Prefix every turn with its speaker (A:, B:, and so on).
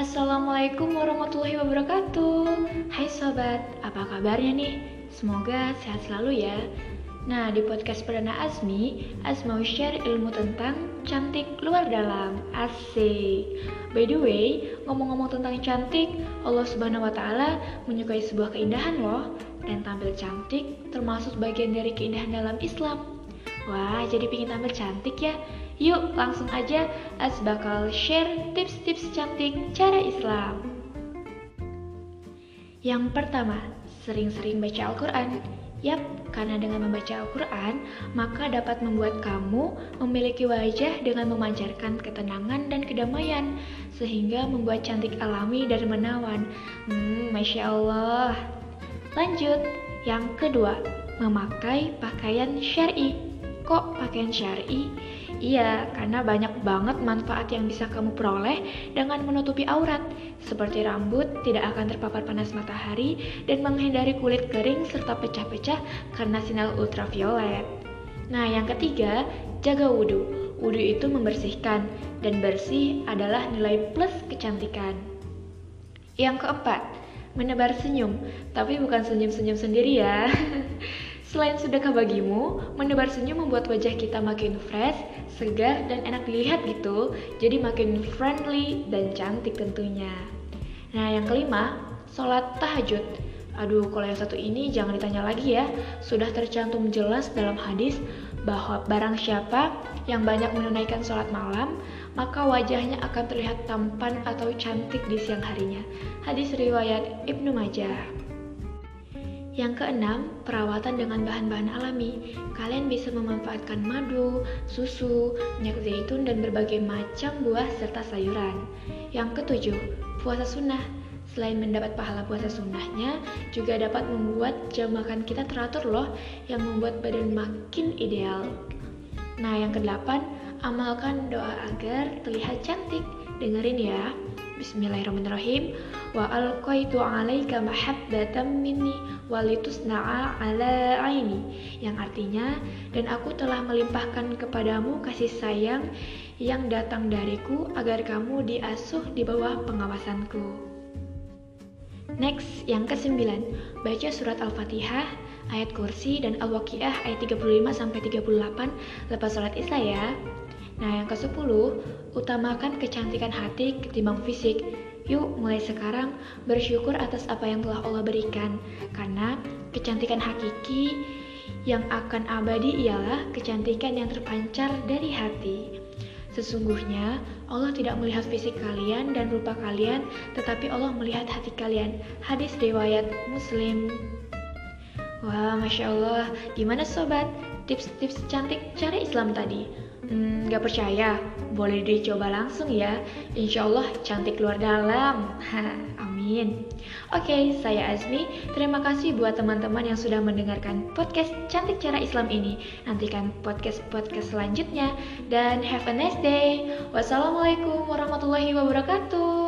A: Assalamualaikum warahmatullahi wabarakatuh. Hai sobat, apa kabarnya nih? Semoga sehat selalu ya. Nah, di podcast perdana Asmi, mau share ilmu tentang cantik luar dalam. Asik. By the way, ngomong-ngomong tentang cantik Allah subhanahu wa ta'ala menyukai sebuah keindahan loh. Dan tampil cantik termasuk bagian dari keindahan dalam Islam. Wah, jadi pingin tampil cantik ya? Yuk langsung aja As bakal share tips-tips cantik cara Islam. Yang pertama, sering-sering baca Al-Quran. Yap, karena dengan membaca Al-Quran, maka dapat membuat kamu memiliki wajah dengan memancarkan ketenangan dan kedamaian, sehingga membuat cantik alami dan menawan. Hmm, Masya Allah. Lanjut, yang kedua, memakai pakaian syari. Kok pakaian syari? Iya, karena banyak banget manfaat yang bisa kamu peroleh dengan menutupi aurat, seperti rambut tidak akan terpapar panas matahari dan menghindari kulit kering serta pecah-pecah karena sinar ultraviolet. Nah, yang ketiga, jaga wudhu. Wudhu itu membersihkan, dan bersih adalah nilai plus kecantikan. Yang keempat, menebar senyum, tapi bukan senyum-senyum sendiri ya. Selain sedekah bagimu, menebar senyum membuat wajah kita makin fresh, segar, dan enak dilihat gitu. Jadi makin friendly dan cantik tentunya. Nah, yang kelima, sholat tahajud. Aduh, kalau yang satu ini jangan ditanya lagi ya. Sudah tercantum jelas dalam hadis bahwa barang siapa yang banyak menunaikan sholat malam, maka wajahnya akan terlihat tampan atau cantik di siang harinya. Hadis riwayat Ibnu Majah. Yang keenam, perawatan dengan bahan-bahan alami. Kalian bisa memanfaatkan madu, susu, minyak zaitun, dan berbagai macam buah serta sayuran. Yang ketujuh, puasa sunnah. Selain mendapat pahala puasa sunnahnya, juga dapat membuat jam makan kita teratur loh, yang membuat badan makin ideal. Nah, yang kedelapan, amalkan doa agar terlihat cantik. Dengerin ya. Bismillahirrahmanirrahim. Wa alqaitu 'alaika mahabbatan minni walitusna'a ala aini. Yang artinya, dan aku telah melimpahkan kepadamu kasih sayang yang datang dariku agar kamu diasuh di bawah pengawasanku. Next, yang kesembilan, baca surat Al-Fatihah, ayat kursi, dan Al-Waqiah ayat 35 sampai 38 lepas sholat isya ya. Nah, yang ke-10, utamakan kecantikan hati ketimbang fisik. Yuk, mulai sekarang bersyukur atas apa yang telah Allah berikan, karena kecantikan hakiki yang akan abadi ialah kecantikan yang terpancar dari hati. Sesungguhnya Allah tidak melihat fisik kalian dan rupa kalian, tetapi Allah melihat hati kalian. Hadis riwayat Muslim. Wah, masya Allah, gimana sobat? Tips-tips cantik cara Islam tadi. Hmm, gak percaya? Boleh dicoba langsung ya. Insya Allah cantik luar dalam. Amin. Oke, okay, saya Azmi. Terima kasih buat teman-teman yang sudah mendengarkan podcast Cantik Cara Islam ini. Nantikan podcast-podcast selanjutnya. Dan have a nice day. Wassalamualaikum warahmatullahi wabarakatuh.